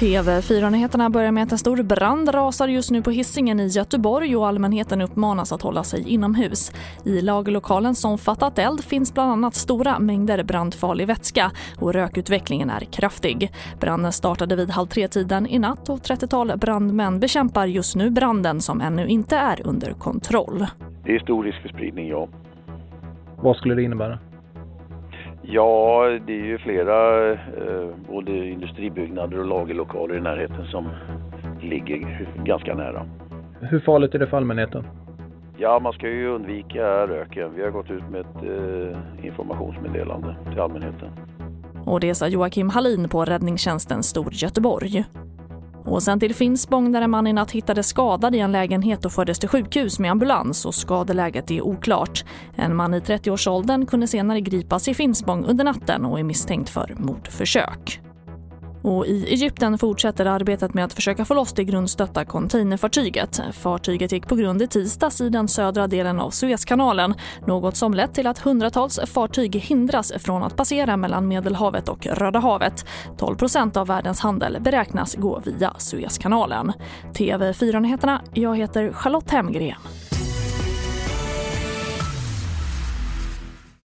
TV4-nyheterna börjar med att en stor brand rasar just nu på hissingen i Göteborg och allmänheten uppmanas att hålla sig inomhus. I lagerlokalen som fattat eld finns bland annat stora mängder brandfarlig vätska och rökutvecklingen är kraftig. Branden startade vid halv tre-tiden i natt och 30-tal brandmän bekämpar just nu branden som ännu inte är under kontroll. Det är stor risk för spridning, ja. Vad skulle det innebära? Ja, det är ju flera eh, både industribyggnader och lagerlokaler i närheten som ligger ganska nära. Hur farligt är det för allmänheten? Ja, man ska ju undvika röken. Vi har gått ut med ett eh, informationsmeddelande till allmänheten. Och det sa Joakim Hallin på räddningstjänsten Stor Göteborg. Och sen till Finspång där en man i natt hittades skadad i en lägenhet och fördes till sjukhus med ambulans och skadeläget är oklart. En man i 30-årsåldern kunde senare gripas i Finspång under natten och är misstänkt för mordförsök. Och I Egypten fortsätter arbetet med att försöka få loss det grundstötta containerfartyget. Fartyget gick på grund i tisdags i den södra delen av Suezkanalen något som lett till att hundratals fartyg hindras från att passera mellan Medelhavet och Röda havet. 12% av världens handel beräknas gå via Suezkanalen. TV4-nyheterna, jag heter Charlotte Hemgren.